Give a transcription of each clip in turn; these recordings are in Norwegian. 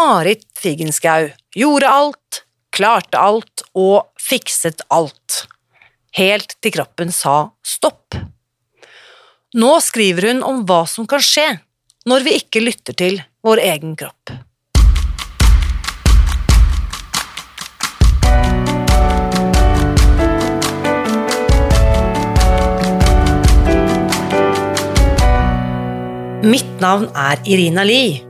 Marit Figenschou gjorde alt, klarte alt og fikset alt. Helt til kroppen sa stopp. Nå skriver hun om hva som kan skje når vi ikke lytter til vår egen kropp. Mitt navn er Irina Lie.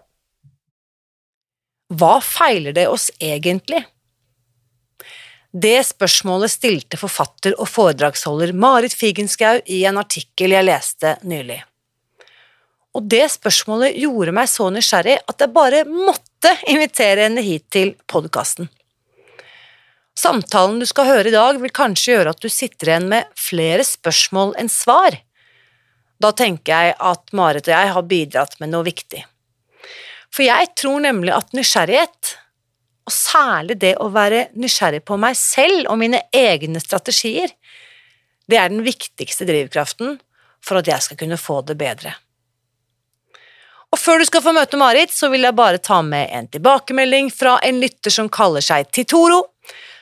Hva feiler det oss egentlig? Det spørsmålet stilte forfatter og foredragsholder Marit Figenschou i en artikkel jeg leste nylig. Og det spørsmålet gjorde meg så nysgjerrig at jeg bare måtte invitere henne hit til podkasten. Samtalen du skal høre i dag, vil kanskje gjøre at du sitter igjen med flere spørsmål enn svar. Da tenker jeg at Marit og jeg har bidratt med noe viktig. For jeg tror nemlig at nysgjerrighet, og særlig det å være nysgjerrig på meg selv og mine egne strategier, det er den viktigste drivkraften for at jeg skal kunne få det bedre. Og før du skal få møte Marit, så vil jeg bare ta med en tilbakemelding fra en lytter som kaller seg Titoro,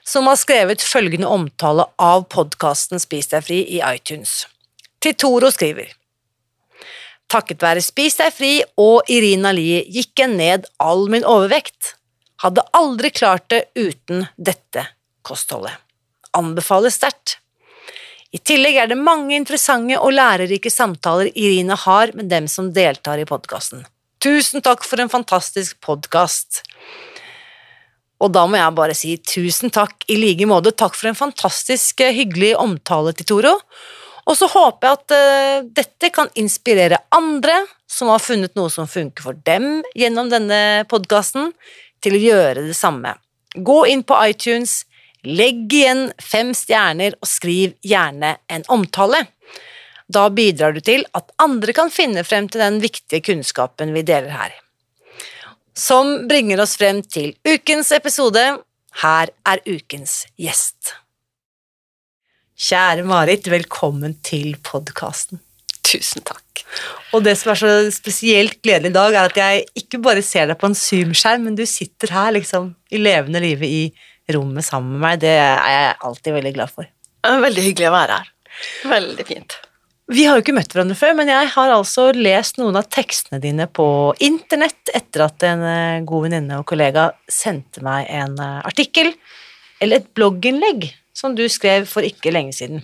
som har skrevet følgende omtale av podkasten Spis deg fri i iTunes. Titoro skriver Takket være Spis deg fri og Irina Lie gikk jeg ned all min overvekt. Hadde aldri klart det uten dette kostholdet. Anbefales sterkt. I tillegg er det mange interessante og lærerike samtaler Irina har med dem som deltar i podkasten. Tusen takk for en fantastisk podkast. Og da må jeg bare si tusen takk i like måte. Takk for en fantastisk eh, hyggelig omtale til Toro. Og så håper jeg at uh, dette kan inspirere andre som har funnet noe som funker for dem gjennom denne podkasten, til å gjøre det samme. Gå inn på iTunes, legg igjen fem stjerner og skriv gjerne en omtale. Da bidrar du til at andre kan finne frem til den viktige kunnskapen vi deler her. Som bringer oss frem til ukens episode. Her er ukens gjest. Kjære Marit, velkommen til podkasten. Tusen takk. Og det som er så spesielt gledelig i dag, er at jeg ikke bare ser deg på en Zoom-skjerm, men du sitter her liksom i levende live i rommet sammen med meg. Det er jeg alltid veldig glad for. Veldig hyggelig å være her. Veldig fint. Vi har jo ikke møtt hverandre før, men jeg har altså lest noen av tekstene dine på internett etter at en eh, god venninne og kollega sendte meg en eh, artikkel, eller et blogginnlegg, som du skrev for ikke lenge siden,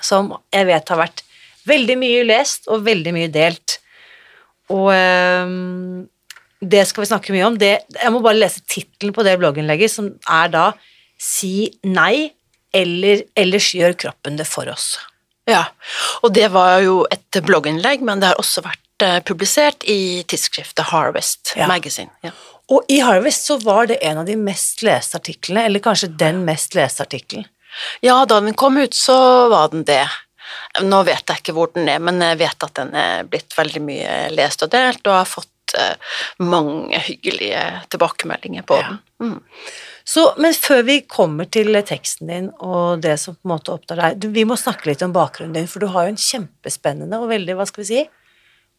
som jeg vet har vært veldig mye lest og veldig mye delt. Og um, det skal vi snakke mye om. Det, jeg må bare lese tittelen på det blogginnlegget, som er da 'Si nei, eller ellers gjør kroppen det for oss'. Ja, og det var jo et blogginnlegg, men det har også vært uh, publisert i tidsskriftet Harvest ja. Magazine. Ja. Og i Harvest så var det en av de mest leste artiklene, eller kanskje den mest leste artikkelen. Ja, da den kom ut, så var den det. Nå vet jeg ikke hvor den er, men jeg vet at den er blitt veldig mye lest og delt, og har fått uh, mange hyggelige tilbakemeldinger på ja. den. Mm. Så, men før vi kommer til teksten din og det som på en måte opptar deg, du, vi må snakke litt om bakgrunnen din, for du har jo en kjempespennende og veldig, hva skal vi si,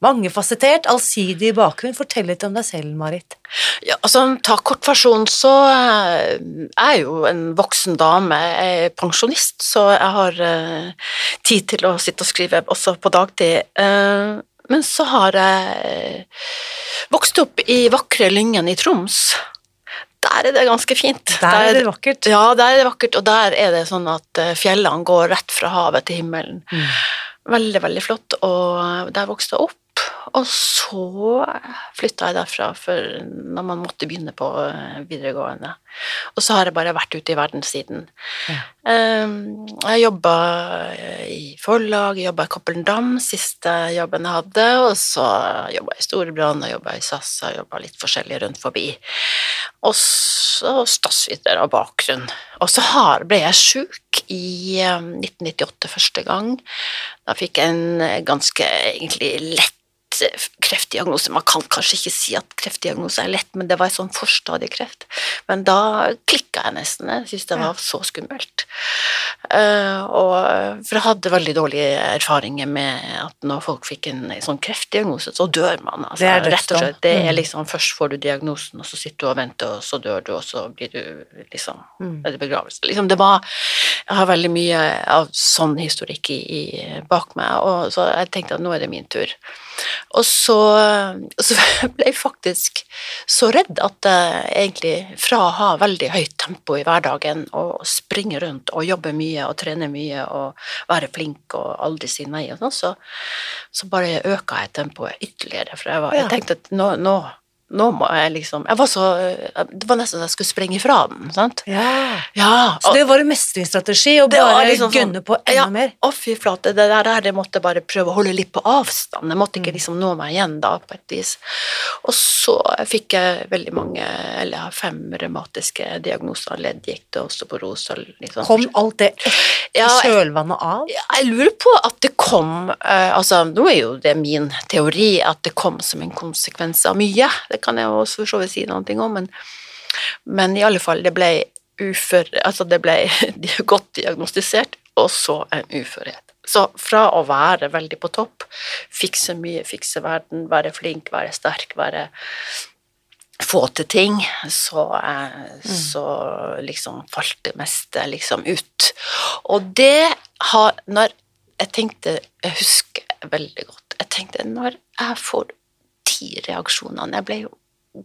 Mangefasettert, allsidig bakgrunn. Fortell litt om deg selv, Marit. Ja, altså, Ta kortversjonen, så eh, er jeg jo en voksen dame. Jeg er pensjonist, så jeg har uh, tid til å sitte og skrive også på dagtid. Uh, men så har jeg vokst opp i vakre Lyngen i Troms. der er det ganske fint. Der er det vakkert. Ja, der er det vakkert, og der er det sånn at eh, fjellene går rett fra havet til himmelen. Mm. Veldig, veldig flott, og der vokste jeg opp. Og så flytta jeg derfra for når man måtte begynne på eh, videregående. Og så har jeg bare vært ute i verden siden. Ja. Um, jeg jobba i forlag, jobba i Cappelen Dam, siste jobben jeg hadde, og så jobba jeg i Storebrand, og jobba i SAS, og jobba litt forskjellig rundt forbi. Og så statsviter av bakgrunn. Og så har, ble jeg sjuk i um, 1998 første gang. Da fikk jeg en eh, ganske egentlig lett eh, kreftdiagnose. Man kan kanskje ikke si at kreftdiagnose er lett, men det var en sånn forstadiekreft. Men da klikka jeg nesten. Jeg syntes det var så skummelt. Eh, og, for jeg hadde veldig dårlige erfaringer med at når folk fikk en sånn kreftdiagnose, så dør man. Altså, Det er rett og slett. Det er Mm. liksom, Først får du diagnosen, og så sitter du og venter, og så dør du, og så blir du liksom Mm. er det begravelse. Liksom, det var Jeg har veldig mye av sånn historikk i, i, bak meg, og så jeg tenkte at nå er det min tur. Og så, så ble jeg faktisk så redd at jeg egentlig fra å ha veldig høyt tempo i hverdagen og springe rundt og jobbe mye og trene mye og være flink og aldri si nei og sånn, så, så bare øka jeg tempoet ytterligere, for jeg, var, jeg tenkte at nå, nå, nå må jeg liksom Jeg var så Det var nesten så jeg skulle sprenge fra den, sant? Ja. Ja, Så det var en mestringsstrategi å bare liksom sånn- gønne på enda ja, mer? Å, fy flate, det der, her, det måtte jeg bare prøve å holde litt på avstand. Jeg måtte Mm. ikke liksom nå meg igjen da, på et vis. Og så fikk jeg veldig mange, eller jeg har fem revmatiske diagnoser, leddgikt og osteoporose og litt sånn. Kom alt det Ja, i kjølvannet av? jeg lurer på at det kom eh, Altså, nå er jo det min teori at det kom som en konsekvens av mye. Det kan jeg også for så vidt si noe om, men, men i alle fall, det ble ufør... Altså, det ble godt diagnostisert, og så en uførhet. Så fra å være veldig på topp, fikse mye, fikse verden, være flink, være sterk, være få til ting, så, eh, så liksom falt det meste liksom ut. Og det har Når jeg tenkte Jeg husker veldig godt Jeg tenkte når jeg får reaksjonene Jeg ble jo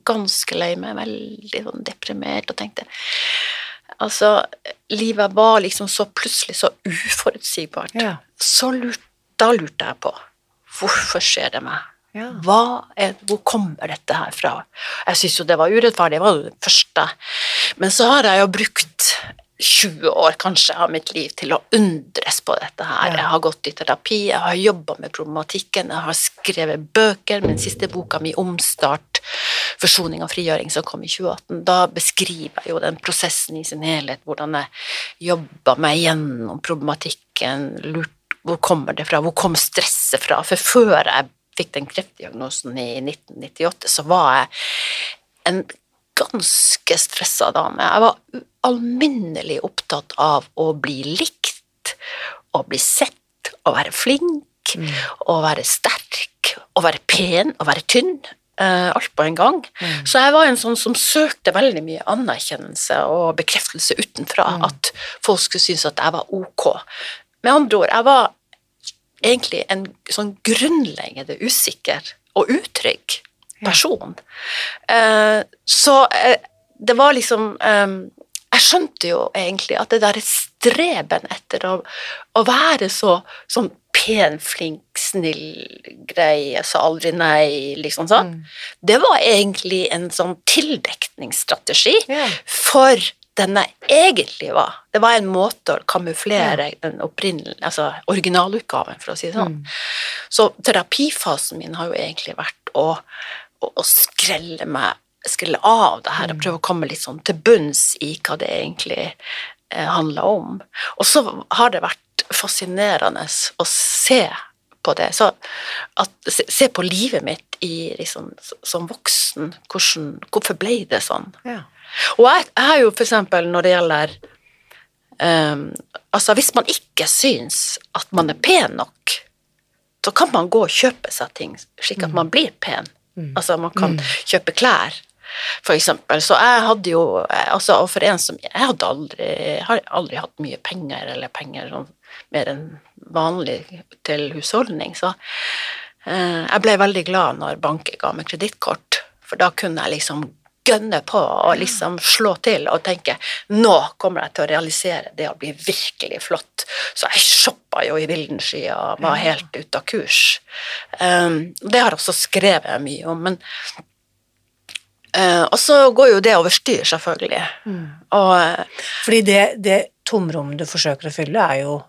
ganske lei meg, veldig sånn deprimert, og tenkte Altså, livet var liksom så plutselig så uforutsigbart. Ja. Så lurt, da lurte jeg på hvorfor skjer det meg? Ja. Er, hvor kommer dette her fra? Jeg syns jo det var urettferdig, det var det første. Men så har jeg jo brukt 20 år kanskje av mitt liv til å undres på dette her. Jeg har gått i terapi, jeg har jobba med problematikken, jeg har skrevet bøker. Min siste boka mi, 'Omstart forsoning og frigjøring', som kom i 2018, da beskriver jeg jo den prosessen i sin helhet, hvordan jeg jobba meg gjennom problematikken, lurt hvor kommer det fra, hvor kom stresset fra? For før jeg fikk den kreftdiagnosen i 1998, så var jeg en ganske stressa dame. Jeg var ualminnelig opptatt av å bli likt, å bli sett, å være flink, å være sterk, å være pen, å være tynn. Uh, alt på en gang. Så jeg var en sånn som søkte veldig mye anerkjennelse og bekreftelse utenfra. At folk skulle synes at jeg var ok. Med andre ord, jeg var egentlig en sånn grunnleggende usikker og utrygg person. Eh, så uh, det var liksom eh, Jeg skjønte jo egentlig at det der streben etter å, å være så sånn pen, flink, snill, grei, jeg sa aldri nei, liksom sånn, det var egentlig en sånn tildekningsstrategi yeah. for den jeg egentlig var. Det var en måte å kamuflere den opprinnelige, altså originalutgaven, for å si det sånn. Så terapifasen min har jo egentlig vært å, å, å skrelle meg skrelle av det her og prøve å komme litt sånn til bunns i hva det egentlig eh, handler om. Og så har det vært fascinerende å se på det. Så at, se, på livet mitt i, liksom, som voksen. Hvordan, hvorfor ble det sånn? Ja. Og jeg, jeg har jo for eksempel når det gjelder um, Altså, hvis man ikke syns at man er pen nok, så kan man gå og kjøpe seg ting slik at man blir pen. Altså, man kan kjøpe klær, for eksempel. Så jeg hadde jo altså, Og for en som Jeg hadde aldri, har aldri hatt mye penger, eller penger sånn mer enn vanlig til husholdning, så eh, jeg ble veldig glad når banken ga meg kredittkort, for da kunne jeg liksom gønne på og liksom slå til og tenke nå kommer jeg til å realisere det å bli virkelig flott. Så jeg shoppa jo i vilden sky og var helt ute av kurs. Um, det har jeg også skrevet mye om, men Og så går jo det over styr, selvfølgelig. Og uh, Fordi det, det tomrommet du forsøker å fylle, er jo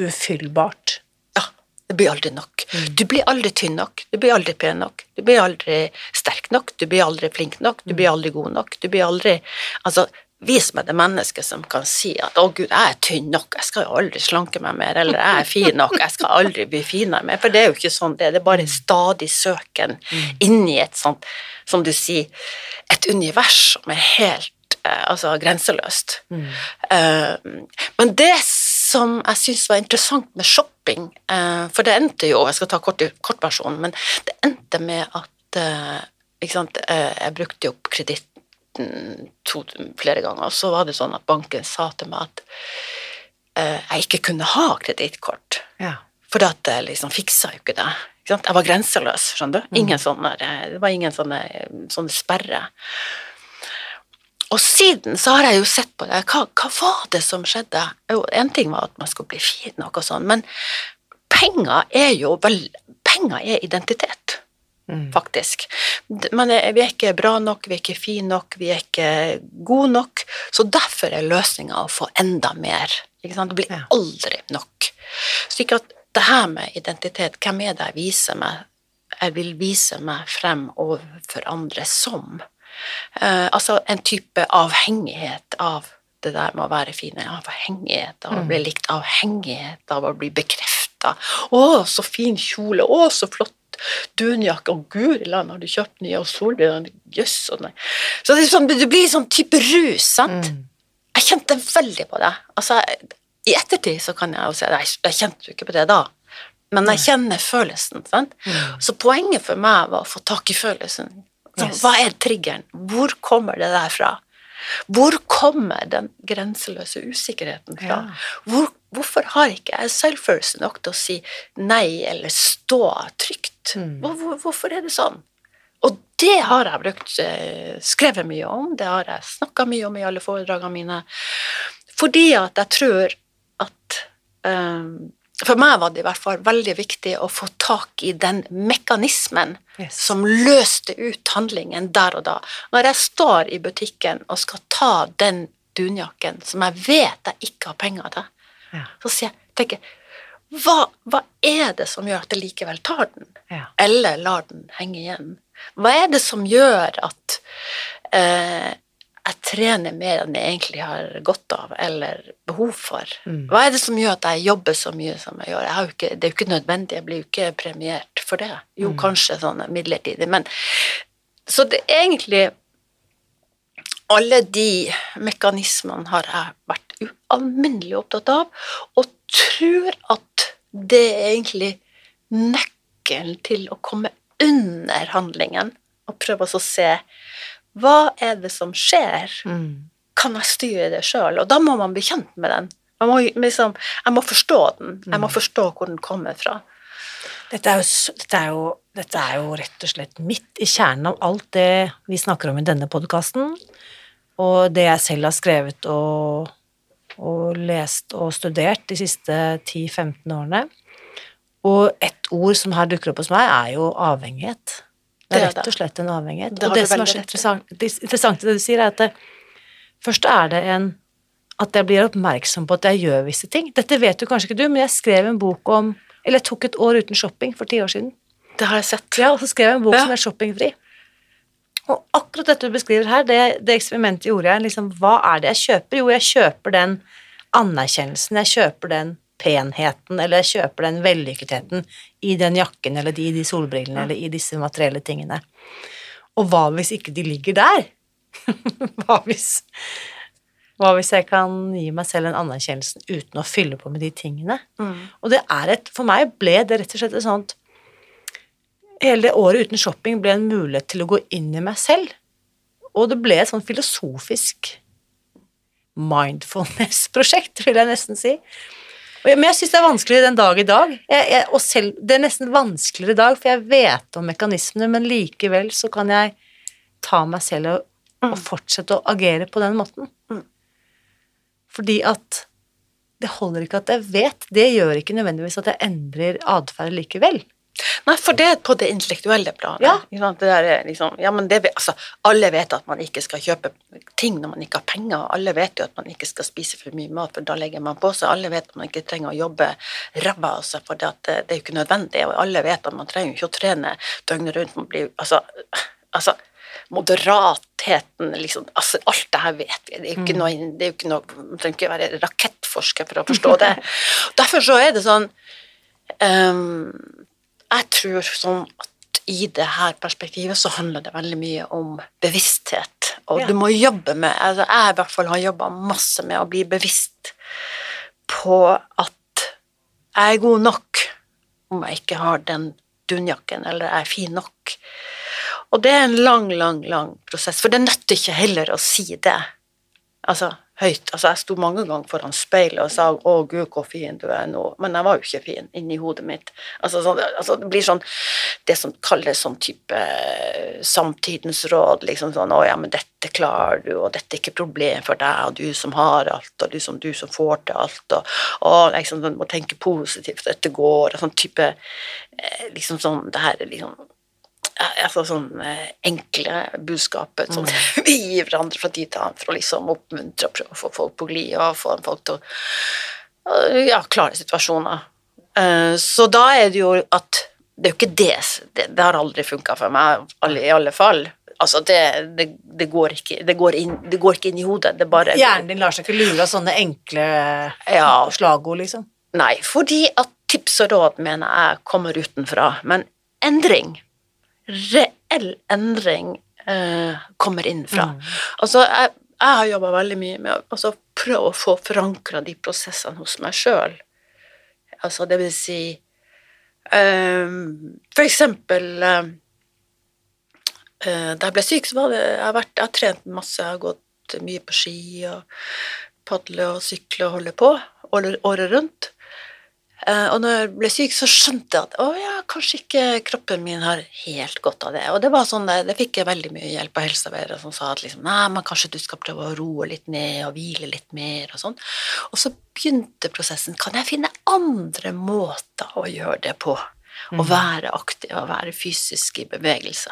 ufyllbart. ja, det blir aldri nok. Du blir aldri tynn nok, du blir aldri pen nok, du blir aldri sterk nok, du blir aldri flink nok, du blir aldri god nok, du blir aldri Altså, vis meg det mennesket som kan si at 'å, gud, jeg er tynn nok, jeg skal jo aldri slanke meg mer', eller 'jeg er fin nok, jeg skal aldri bli finere mer', for det er jo ikke sånn det er, det er bare stadig søken inni et sånt, som du sier, et univers som er helt eh, altså grenseløst. Eh, men det som jeg syns var interessant med shopping, eh, for det endte jo Jeg skal ta kort, kortversjonen, men det endte med at sant, jeg brukte jo opp kreditten to, flere ganger, så var det sånn at banken sa til meg at eh, jeg ikke kunne ha kredittkort. Ja. For at jeg liksom fiksa jo ikke det. Ikke? Jeg var grenseløs, skjønner du. Ingen sånne, det var ingen sånne, sånne sperre. Og siden så har jeg jo sett på det. Hva, hva var det som skjedde? Jo, en ting var at man skulle bli fin nok og sånn, men penger er jo vel Penger er identitet, faktisk. Men er- vi er ikke bra nok, vi er ikke fine nok, vi er ikke gode nok, så derfor er løsninga å få enda mer. Ikke sant? Det blir aldri nok. Slik at det her med identitet, hvem er det jeg viser meg jeg vil vise meg frem overfor andre som? Eh, altså en type avhengighet av det der med å være fin, avhengighet av å bli likt, avhengighet av å bli bekrefta. 'Å, så fin kjole! Å, så flott dunjakke! og guri land, har du kjøpt nye solbriller? Jøss, og nei. Så det, sånn, det blir sånn type rus, sant? Jeg kjente veldig på det. Altså, I ettertid så kan jeg jo si at jeg, jeg kjente jo ikke på det da, men jeg kjenner følelsen. Sant? Så poenget for meg var å få tak i følelsen. Så, Yes. Hva er triggeren? Hvor kommer det der fra? Hvor kommer den grenseløse usikkerheten fra? Hvor, hvorfor har ikke jeg selvfølelse nok til å si nei eller stå trygt? Hvor, hvor, hvorfor er det sånn? Og det har jeg brukt, eh, skrevet mye om, det har jeg snakka mye om i alle foredragene mine, fordi at jeg tror at eh, For meg var det i hvert fall veldig viktig å få tak i den mekanismen Yes. som løste ut handlingen der og da. Når jeg står i butikken og skal ta den dunjakken som jeg vet jeg ikke har penger til, Ja. så jeg, tenker jeg, hva, hva er det som gjør at jeg likevel tar den? Ja. Eller lar den henge igjen? Hva er det som gjør at eh, jeg trener mer enn jeg egentlig har godt av eller behov for? Hva er det som gjør at jeg jobber så mye som jeg gjør? Jeg ikke, det er jo ikke nødvendig, jeg blir jo ikke premiert for det. Jo, kanskje sånn midlertidig, men Så det er egentlig alle de mekanismene har jeg vært ualminnelig opptatt av, og tror at det er egentlig nøkkelen til å komme under handlingen, og prøve å se hva er det som skjer? Kan jeg styre det sjøl? Og da må man bli kjent med den. Man må, liksom, jeg må forstå den. Jeg må forstå hvor den kommer fra. Dette er, jo, dette, er jo, dette er jo rett og slett midt i kjernen av alt det vi snakker om i denne podkasten, og det jeg selv har skrevet og, og lest og studert de siste 10-15 årene. Og et ord som her dukker opp hos meg, er jo avhengighet. Det er rett og slett en avhengighet. Det og det som er så rett interessant, det du sier, er at det, først er det en at jeg blir oppmerksom på at jeg gjør visse ting. Dette vet jo kanskje ikke du, men jeg skrev en bok om Eller jeg tok et år uten shopping for ti år siden. Det har jeg sett. Ja, og så skrev jeg en bok Ja. som er shoppingfri. Og akkurat dette du beskriver her, det, det eksperimentet gjorde jeg. Liksom, hva er det jeg kjøper? Jo, jeg kjøper den anerkjennelsen, jeg kjøper den penheten, eller jeg kjøper den vellykketheten i den jakken, eller i de solbrillene, eller i disse materielle tingene. Og hva hvis ikke de ligger der? hva hvis hva hvis jeg kan gi meg selv den anerkjennelsen uten å fylle på med de tingene? Og det er et, for meg ble det rett og slett et sånt Hele det året uten shopping ble en mulighet til å gå inn i meg selv. Og det ble et sånn filosofisk mindfulness-prosjekt, vil jeg nesten si. Og Men jeg syns det er vanskelig den dag i dag. Jeg, jeg, og selv, det er nesten vanskeligere i dag, for jeg vet om mekanismene, men likevel så kan jeg ta meg selv og Mm. å fortsette å agere på den måten. Mm. Fordi at det holder ikke at jeg vet, det gjør ikke nødvendigvis at jeg endrer atferd likevel. Nei, for det er på det intellektuelle planet. Ja. Det liksom, ja, men det, altså, alle vet at man ikke skal kjøpe ting når man ikke har penger. Alle vet jo at man ikke skal spise for mye mat, for da legger man på seg. Alle vet at man ikke trenger å jobbe ræva av seg, for det, at det, er jo ikke nødvendig. Og alle vet at man trenger ikke å trene døgnet rundt. Man blir, altså, altså moderatheten, liksom, altså, alt det her vet vi. Det er jo ikke noe, det ikke noe Man trenger ikke være rakettforsker for å forstå det. Derfor så er det sånn ehm, Jeg tror sånn at i det her perspektivet så handler det veldig mye om bevissthet. Og Ja. du må jobbe med altså Jeg i hvert fall har jobba masse med å bli bevisst på at jeg er god nok om jeg ikke har den dunjakken, eller jeg er fin nok. Og det er en lang, lang, lang prosess, for det nytter ikke heller å si det altså, høyt. Altså, jeg sto mange ganger foran speilet og sa 'Å, gud, hvor fin du er nå', men jeg var jo ikke fin inni hodet mitt. Altså, så, altså, det blir sånn det som kalles sånn type eh, samtidens råd, liksom sånn 'Å ja, men dette klarer du, og dette er ikke problem for deg, og du som har alt, og du som, du som får til alt', og, og liksom, du må tenke positivt, dette går, og sånn type eh, liksom sånn Det her er liksom altså sånn eh, enkle budskapet som vi gir hverandre fra tid til annen for å liksom oppmuntre og prøve å få folk på glid og få folk til å eh, ja, klare situasjoner. Eh, så da er det jo at det er jo ikke det Det, det har aldri funka for meg, i alle fall. Altså, det, det, det, går ikke, det, går inn, det går ikke inn i hodet. Det bare Hjernen din lar seg ikke lure av sånne enkle Ja. slagord, liksom. Nei, fordi at tips og råd mener jeg kommer utenfra, men endring, reell endring, eh, kommer innenfra. Mm. Altså, jeg, jeg har jobba veldig mye med å altså, prøve å få forankra de prosessene hos meg sjøl. Altså, det vil si eh, For eksempel eh, eh, Da jeg ble syk, så var det Jeg har, vært, jeg har trent masse, jeg har gått mye på ski og padle og sykle og holde på året rundt. Eh, og når jeg ble syk, så skjønte jeg at å ja, kanskje ikke kroppen min har helt godt av det. Og det var sånn, det, det fikk jeg veldig mye hjelp av helsearbeidere som sa at liksom, nei, men kanskje du skal prøve å roe litt ned og hvile litt mer og sånn. Og så begynte prosessen. Kan jeg finne andre måter å gjøre det på? Å være aktiv og være fysisk i bevegelse.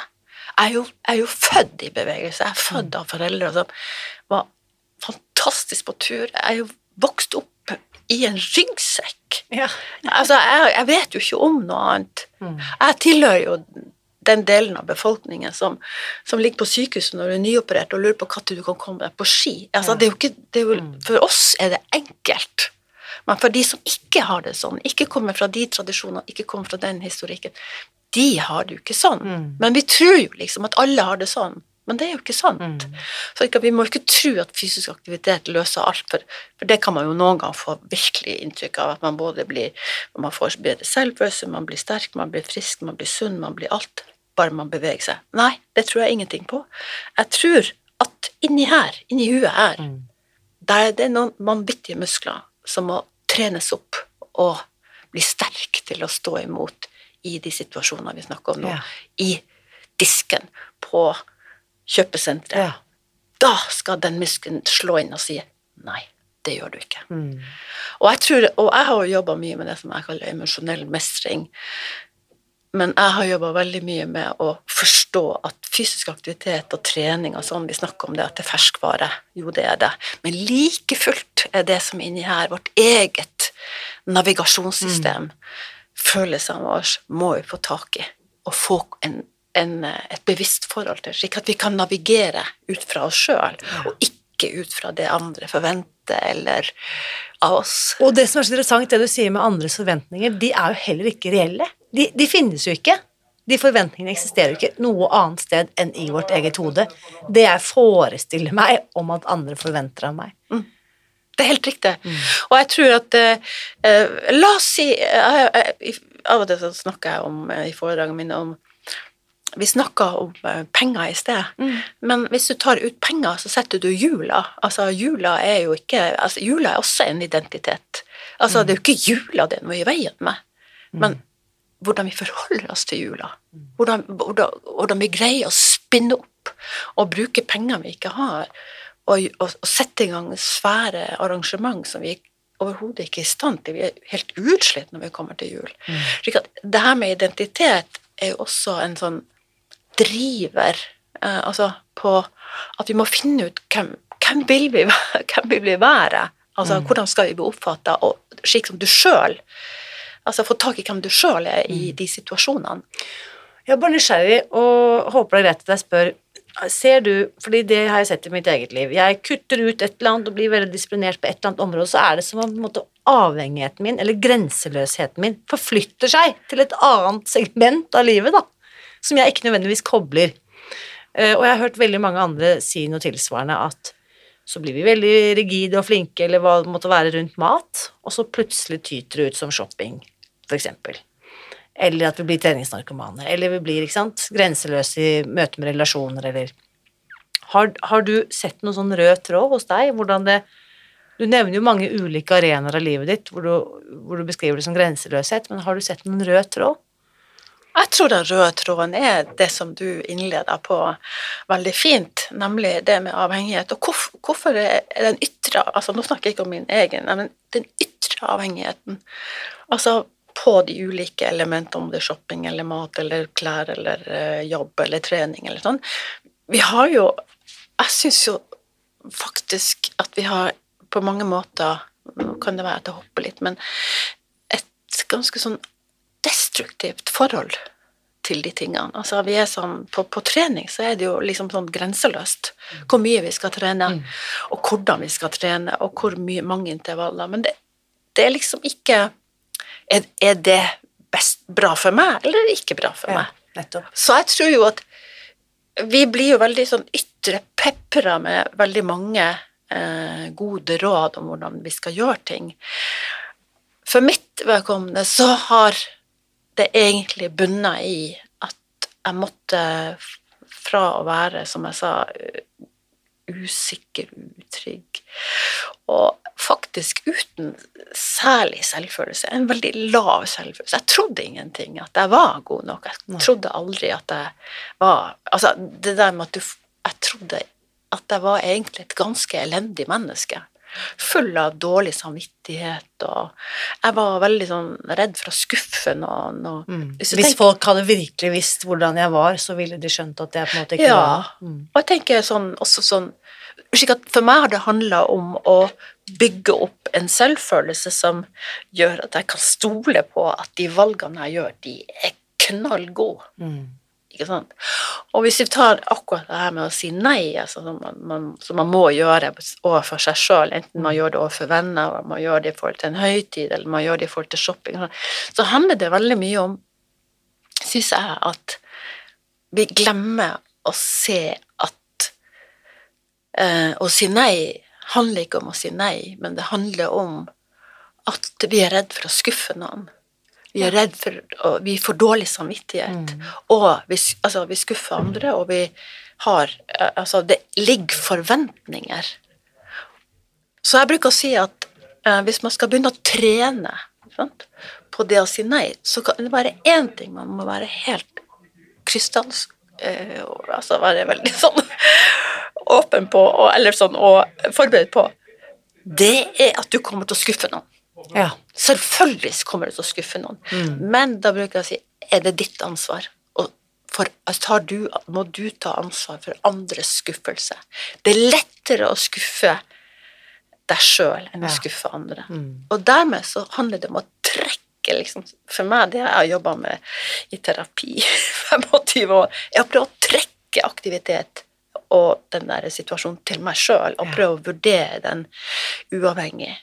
Jeg er jo, jeg er jo født i bevegelse. Jeg er født av foreldre som var fantastisk på tur. Jeg er jo vokst opp i en ryggsekk. Ja. Altså, jeg, jeg vet jo ikke om noe annet. Jeg tilhører jo den delen av befolkningen som, som ligger på sykehuset når du er nyoperert og lurer på når du kan komme deg på ski. Altså, det jo ikke, det jo, for oss er det enkelt. Men for de som ikke har det sånn, ikke kommer fra de tradisjonene, ikke kommer fra den historikken, de har det jo ikke sånn. Men vi tror jo liksom at alle har det sånn. Men det er jo ikke sant. Så ikke, vi må ikke tro at fysisk aktivitet løser alt, for, for det kan man jo noen gang få virkelig inntrykk av. At man både blir Man får bedre selvfølelse, man blir sterk, man blir frisk, man blir sunn, man blir alt. Bare man beveger seg. Nei, det tror jeg ingenting på. Jeg tror at inni her, inni huet her, der er det noen vanvittige muskler som må trenes opp og bli sterk til å stå imot i de situasjonene vi snakker om nå. Ja. I disken på kjøpesenteret. Ja. Da skal den muskelen slå inn og si nei, det gjør du ikke. Mm. Og jeg, tror, og jeg har jo jobba mye med det som jeg kaller emosjonell mestring. Men jeg har jobba veldig mye med å forstå at fysisk aktivitet og trening og sånn, vi snakker om det at det er ferskvare. Jo, det er det. Men like fullt er det som er inni her, vårt eget navigasjonssystem, følelsene våre, må vi få tak i. Og få en, en, et bevisst forhold til, slik at vi kan navigere ut fra oss sjøl, og ikke ut fra det andre forventer eller av oss. Og det som er så interessant, det du sier med andres forventninger, de er jo heller ikke reelle. De, de finnes jo ikke. De forventningene eksisterer jo ikke noe annet sted enn i vårt eget hode. Det jeg forestiller meg om at andre forventer av meg. Det er helt riktig. Og jeg tror at eh, eh, La oss si eh, eh, Av og til snakker jeg om eh, i foredragene mine om Vi snakka om eh, penger i sted, men hvis du tar ut penger, så setter du jula. Altså, jula er jo ikke altså, Jula er også en identitet. Altså, det er jo ikke jula det er noe i veien med, men hvordan vi forholder oss til jula. Hvordan, hvordan, hvordan vi greier å spinne opp og bruke penger vi ikke har, og, og, og sette i gang svære arrangement som vi overhodet ikke er i stand til. Vi er helt utslitt når vi kommer til jul. Mm. Det her med identitet er jo også en sånn driver eh, altså på at vi må finne ut hvem, hvem, vil, vi, hvem vil vi være? Altså, mm. Hvordan skal vi bli oppfatta, slik som du sjøl Altså få tak i hvem du sjøl er i mm. de situasjonene. Jeg er bare nysgjerrig og håper det er greit at jeg spør Ser du, fordi det har jeg sett i mitt eget liv, jeg kutter ut et eller annet og blir veldig disiplinert på et eller annet område, så er det som om måte, avhengigheten min, eller grenseløsheten min, forflytter seg til et annet segment av livet, da, som jeg ikke nødvendigvis kobler. Eh, og jeg har hørt veldig mange andre si noe tilsvarende at så blir vi veldig rigide og flinke, eller hva det måtte være rundt mat, og så plutselig tyter det ut som shopping, eksempel. Eller at vi blir treningsnarkomane, eller vi blir ikke sant, grenseløse i møte med relasjoner, eller har, har, du sett noen sånn rød tråd hos deg? Hvordan det Du nevner jo mange ulike arenaer av livet ditt hvor du, hvor du beskriver det som grenseløshet, men har du sett noen rød tråd? Jeg tror den røde tråden er det som du innleder på veldig fint, nemlig det med avhengighet. Og hvorfor, er den ytre altså Nå snakker jeg ikke om min egen, men den ytre avhengigheten. Altså på de ulike elementene, om det er shopping eller mat eller klær eller uh, jobb eller trening eller sånn. Vi har jo Jeg syns jo faktisk at vi har på mange måter Nå kan det være at jeg hopper litt, men et ganske sånn destruktivt forhold til de tingene. Altså, vi er sånn, på, på, trening så er det jo liksom sånn grenseløst hvor mye vi skal trene, mm. og hvordan vi skal trene, og hvor mye, mange intervaller. Men det, det er liksom ikke er, er, det best bra for meg, eller er det ikke bra for ja, meg? Nettopp. Så jeg tror jo at vi blir jo veldig sånn ytre pepra med veldig mange eh, gode råd om hvordan vi skal gjøre ting. For mitt vedkommende så har det egentlig bunna i at jeg måtte fra å være, som jeg sa, usikker, utrygg, og faktisk uten særlig selvfølelse, en veldig lav selvfølelse. Jeg trodde ingenting, at jeg var god nok. Jeg trodde aldri at jeg var Altså, det der med at du Jeg trodde at jeg var egentlig et ganske elendig menneske full av dårlig samvittighet, og jeg var veldig sånn redd for å skuffe noen. Og, mm. Hvis, tenker, folk hadde virkelig visst hvordan jeg var, så ville de skjønt at jeg på en måte ikke ja, var mm. Og jeg tenker sånn, også sånn slik at For meg har det handla om å bygge opp en selvfølelse som gjør at jeg kan stole på at de valgene jeg gjør, de er knallgode. Mm. Ikke sant? Og hvis vi tar akkurat det her med å si nei, altså, som, man, som man må gjøre overfor seg sjøl, enten man gjør det overfor venner, eller man gjør det i forhold til en høytid, eller man gjør det i forhold til shopping, så handler det veldig mye om, syns jeg, at vi glemmer å se at eh, Å si nei handler ikke om å si nei, men det handler om at vi er redd for å skuffe noen. Vi er redd for og Vi får dårlig samvittighet. Mm. Og vi, altså, vi, skuffer andre, og vi har eh, Altså, det ligger forventninger. Så jeg bruker å si at eh, hvis man skal begynne å trene sant, på det å si nei, så kan det være én ting man må være helt krystalls... Eh, altså være veldig sånn åpen på, og, eller sånn, og forberedt på. Det er at du kommer til å skuffe noen. Ja. Selvfølgelig kommer det til å skuffe noen, mm. men da bruker jeg å si er det ditt ansvar. Og for, altså, du, må du ta ansvar for andres skuffelse. Det er lettere å skuffe deg sjøl enn å skuffe andre. Mm. Og dermed så handler det om å trekke liksom, For meg, det jeg har jobba med i terapi i 25 år, er å prøve å trekke aktivitet og den der situasjonen til meg sjøl, og prøve å vurdere den uavhengig.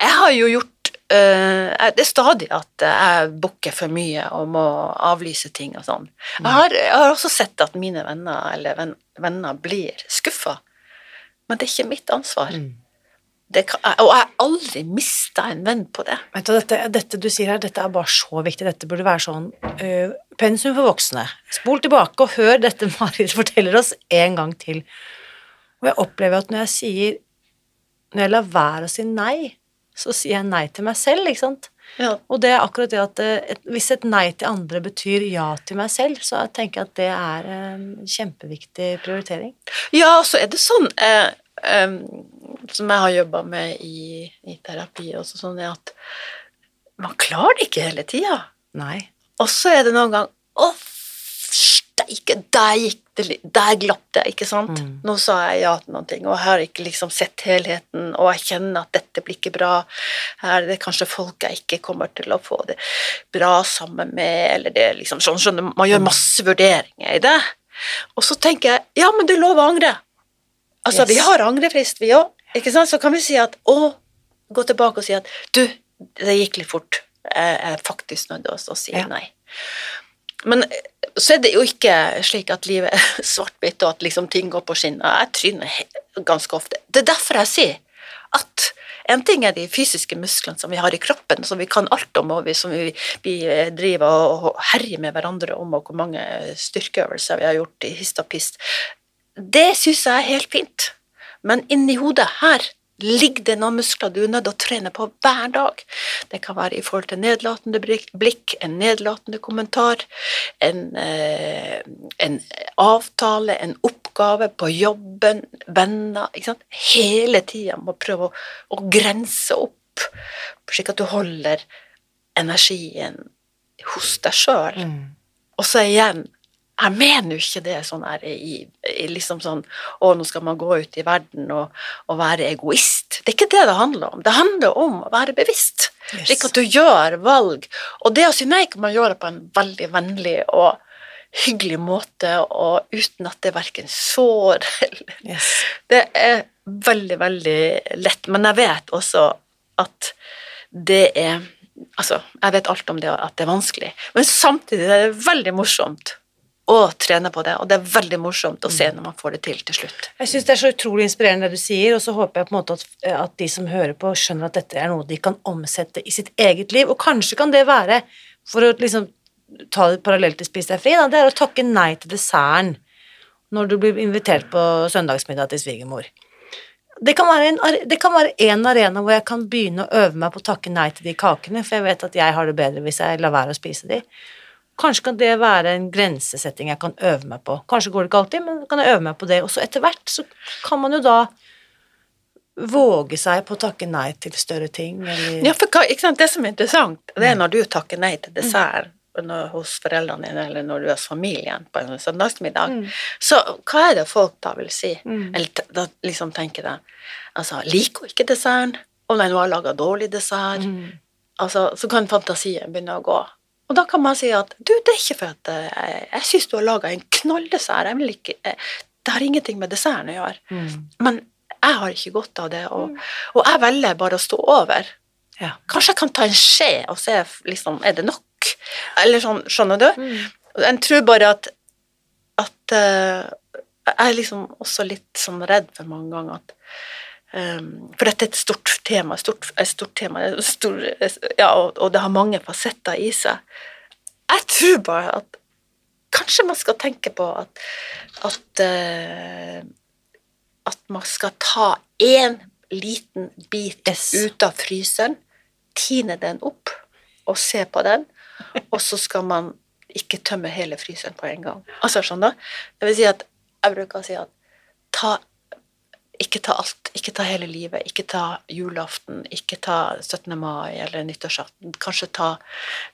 Jeg har jo gjort uh, Det er stadig at jeg booker for mye og må avlyse ting og sånn. Jeg, jeg, har også sett at mine venner eller ven, venner blir skuffa, men det er ikke mitt ansvar. Mm. Kan, og jeg har aldri mista en venn på det. Du, dette, dette, du sier her, dette er bare så viktig. Dette burde være sånn uh, pensum for voksne. Spol tilbake og hør dette Marit forteller oss en gang til. Og jeg opplever at når jeg sier Når jeg lar være å si nei, så sier jeg nei til meg selv, ikke sant. Ja. Og det er akkurat det at eh, et, hvis et nei til andre betyr ja til meg selv, så jeg tenker jeg at det er en kjempeviktig prioritering. Ja, og så er det sånn eh, eh, Som jeg har jobba med i, i terapi, også sånn at man klarer det ikke hele tida. Og så er det noen gang Å, steike, der gikk det Der glapp det, ikke sant? Mm. Nå sa jeg ja til noen ting, og jeg har ikke liksom sett helheten, og jeg kjenner at dette blir ikke bra. Her er det kanskje folk jeg ikke kommer til å få det bra sammen med, eller det liksom sånn, skjønner Man gjør masse vurderinger i det. Og så tenker jeg ja, men det er lov å angre. Altså, Yes. vi har angrefrist, vi òg. Ikke sant? Så kan vi si at å, gå tilbake og si at du, det gikk litt fort. Jeg er faktisk nødt til å si Ja. nei. Men eh, så er det jo ikke slik at livet er svart-hvitt, og at liksom ting går på skinner. Jeg tryner ganske ofte. Det er derfor jeg sier at en ting er de fysiske musklene som vi har i kroppen, som vi kan alt om, og vi, som vi, vi eh, driver og herjer med hverandre om, og hvor mange styrkeøvelser vi har gjort i hist og pist. Det syns jeg er helt fint. Men inni hodet her ligger det noen muskler du er nødt til å trene på hver dag. Det kan være i forhold til nedlatende blikk- en nedlatende kommentar, en, eh, en avtale, en oppgave på jobben, venner? Hele tida må prøve å, å grense opp, slik at du holder energien hos deg sjøl. Og så igjen, jeg mener jo ikke det sånn her i, i liksom sånn Å, nå skal man gå ut i verden og, og være egoist. Det er ikke det det handler om. Det handler om å være bevisst. Yes. Slik at du gjør valg. Og det å si nei kan man gjøre på en veldig vennlig og hyggelig måte, og uten at det verken sår eller Yes. det er veldig, veldig lett, men jeg vet også at det er Altså, jeg vet alt om det, at det er vanskelig, men samtidig er det veldig morsomt å trene på det, og det er veldig morsomt å se når man får det til til slutt. Jeg syns det er så utrolig inspirerende det du sier, og så håper jeg på en måte at, at de som hører på, skjønner at dette er noe de kan omsette i sitt eget liv. Og kanskje kan det være, for å liksom ta det parallelt til Spis deg fri, da, det er å takke nei til desserten når du blir invitert på søndagsmiddag til svigermor. Det kan, være en, det kan være en arena hvor jeg kan begynne å øve meg på å takke nei til de kakene, for jeg vet at jeg har det bedre hvis jeg lar være å spise de. Kanskje kan det være en grensesetting jeg kan øve meg på. Kanskje går det ikke alltid, men kan jeg øve meg på det. Og så etter hvert så kan man jo da våge seg på å takke nei til større ting, eller Ja, for? Det som er interessant, det er når du takker nei til dessert når, hos foreldrene dine, eller når du er familien på en søndagsmiddag, så hva er det folk da vil si? Mm. Eller da liksom tenker de Altså, liker hun ikke desserten? Om nå har laga dårlig dessert. Mm. Altså, så kan fantasien begynne å gå. Og da kan man si at du, det er ikke for at eh, jeg, jeg syns du har laga en knalldessert. Jeg vil ikke eh, Det har ingenting med desserten å gjøre. Mm. Men jeg har ikke godt av det, og, og jeg velger bare å stå over. Ja. Kanskje jeg kan ta en skje og se liksom, er det nok? Eller sånn, skjønner du? Mm. Jeg tror bare at, at uh, Jeg er liksom også litt sånn redd for mange ganger at For dette er et stort tema, stort, stort tema stor, ja, og, og det har mange fasetter i seg. Jeg tror bare at kanskje man skal tenke på at at, eh, at man skal ta én liten bit Yes. ut av fryseren, tine den opp og se på den, og så skal man ikke tømme hele fryseren på en gang. Altså, skjønner du? Det vil si at jeg bruker å si at ta ikke ta alt, ikke ta hele livet, ikke ta julaften, ikke ta 17. mai eller nyttårsaften. Kanskje ta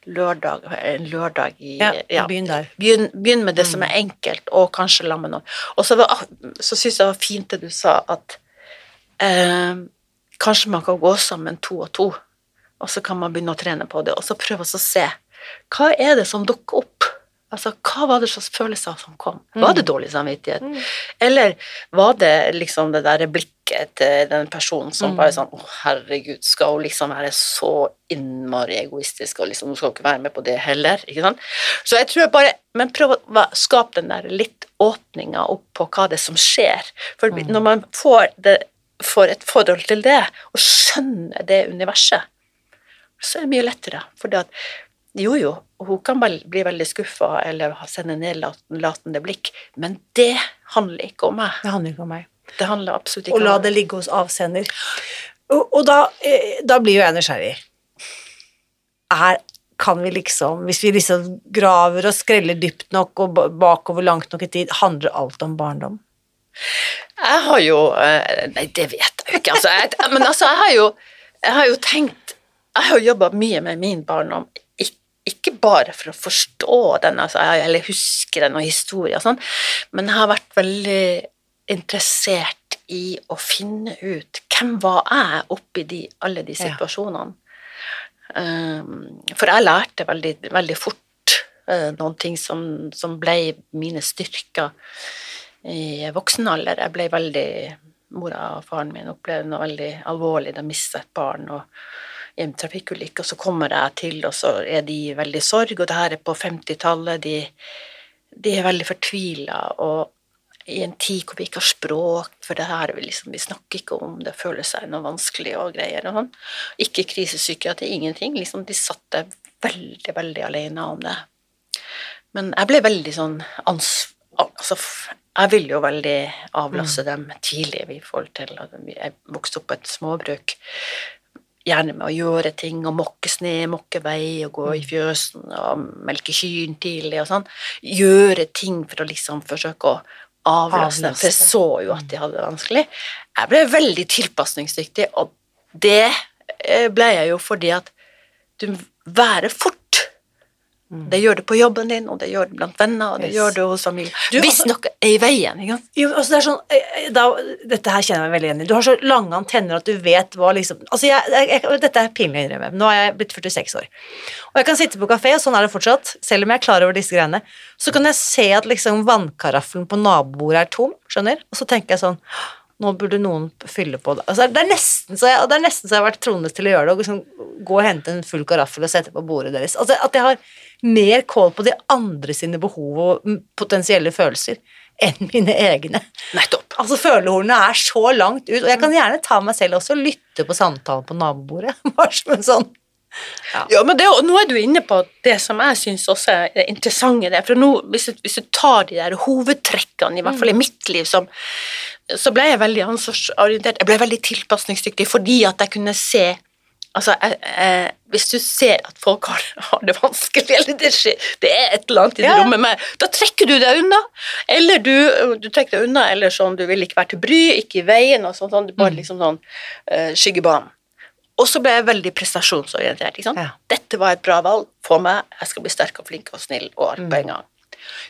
lørdag, en lørdag i Ja, begynn der. Begynn, begynn med det som er enkelt, og kanskje la meg noe. Og så, så syns jeg det var fint det du sa, at eh, kanskje man kan gå sammen to og to, og så kan man begynne å trene på det, og så prøve å se hva er det som dukker opp. Altså, Hva var det slags følelser som kom? Var det dårlig samvittighet? Eller var det liksom det der blikket til den personen som bare sånn Å, herregud, skal hun liksom være så innmari egoistisk, og liksom hun skal ikke være med på det heller? ikke sant? Så jeg tror bare Men prøv å skape den der litt åpninga opp på hva det er som skjer. For når man får, det, får et forhold til det, og skjønner det universet, så er det mye lettere. For det at jo, jo, hun kan bli veldig skuffa eller sende nedlatende blikk, men det handler ikke om meg. Det handler ikke om meg. Det handler absolutt ikke Og la om meg. det ligge hos avsender. Og, og da, eh, da blir jo jeg nysgjerrig. er kan vi liksom, Hvis vi liksom graver og skreller dypt nok og bakover langt nok i tid, handler alt om barndom? Jeg har jo eh, Nei, det vet jeg jo ikke, altså. Jeg, men altså, jeg har jo, jeg har jo tenkt Jeg har jo jobba mye med min barndom. Ik- Ikke bare for å forstå den, altså, eller huske den og historie og sånn, men jeg har vært veldig interessert i å finne ut hvem var jeg oppi de, alle de Ja. situasjonene. Um, for jeg lærte veldig, veldig fort uh, noen ting som, som ble mine styrker i voksen alder. Jeg ble veldig Mora og faren min opplevde noe veldig alvorlig. De mistet et barn og i en trafikkulykke, og så kommer jeg til, og så er de i veldig sorg, og det her er på 50-tallet. De, de er veldig fortvila, og i en tid hvor vi ikke har språk for det her, vi, liksom, vi snakker ikke om det, føler seg noe vanskelig og greier og sånn. Ikke krisepsykiatri, ingenting. Liksom, de satt der veldig, veldig alene om det. Men jeg ble veldig sånn ans... Altså, jeg ville jo veldig avlaste dem tidlig i forhold til at Jeg vokste opp på et småbruk. Gjerne med å gjøre ting, og mokke sne, mokke vei, og gå i fjøsen og melke kyrne tidlig og sånn. Gjøre ting for å liksom forsøke å avlaste dem, for jeg så jo at de hadde det vanskelig. Jeg ble veldig tilpasningsdyktig, og det eh, ble jeg jo fordi at du værer fort. Det gjør det på jobben din, og det gjør det blant venner, og det Yes. gjør det hos familie. Du, Hvis altså- noe er i veien, ikke sant? Jo, altså det er sånn, eh, da, Dette her kjenner jeg meg veldig igjen i. Du har så lange antenner at du vet hva liksom altså jeg, jeg, jeg, Dette er pinlig å innrømme. Nå er jeg blitt 46 år. Og jeg kan sitte på kafé, og sånn er det fortsatt, selv om jeg er klar over disse greiene. Så kan jeg se at liksom vannkaraffelen på nabobordet er tom, skjønner? Og så tenker jeg sånn nå burde noen fylle på det. Altså, det, er nesten så jeg, det er nesten så jeg har vært troende til å gjøre det, og liksom gå og hente en full karaffel og sette på bordet deres. Altså, at jeg har mer kål på de andre sine behov og potensielle følelser enn mine egne. Nettopp. Altså, Følehornene er så langt ut, og jeg kan gjerne ta meg selv også og lytte på samtalen på nabobordet. Bare som en sånn Ja, men det, nå er du inne på det som jeg syns også er interessant i det. For nå, hvis du, hvis du tar de der hovedtrekkene, i hvert fall i mitt liv, som, så ble jeg veldig ansvarsorientert. Jeg ble veldig tilpasningsdyktig fordi at jeg kunne se Altså, jeg, jeg, hvis du ser at folk har, har det vanskelig, eller det, skjer, det er et eller annet i det Ja. rommet med Da trekker du deg unna. Eller du, du trekker deg unna, eller sånn, du vil ikke være til bry, ikke i veien, og sånn, sånn, bare liksom sånn uh, skyggebanen. Og så ble jeg veldig prestasjonsorientert. Ja. Dette var et bra valg for meg, jeg skal bli sterk og flink og snill og alt på en gang.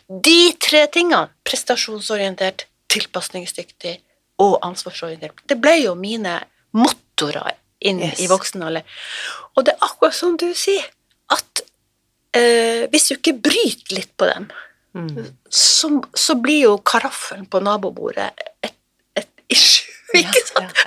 De tre tingene, prestasjonsorientert, tilpasningsdyktig og ansvarsorientert, det ble jo mine motorer inn Yes. i voksen alder. Og det er akkurat som du sier, at eh, hvis du ikke bryter litt på dem, mm. så, så blir jo karaffelen på nabobordet et, et issue, ikke sant?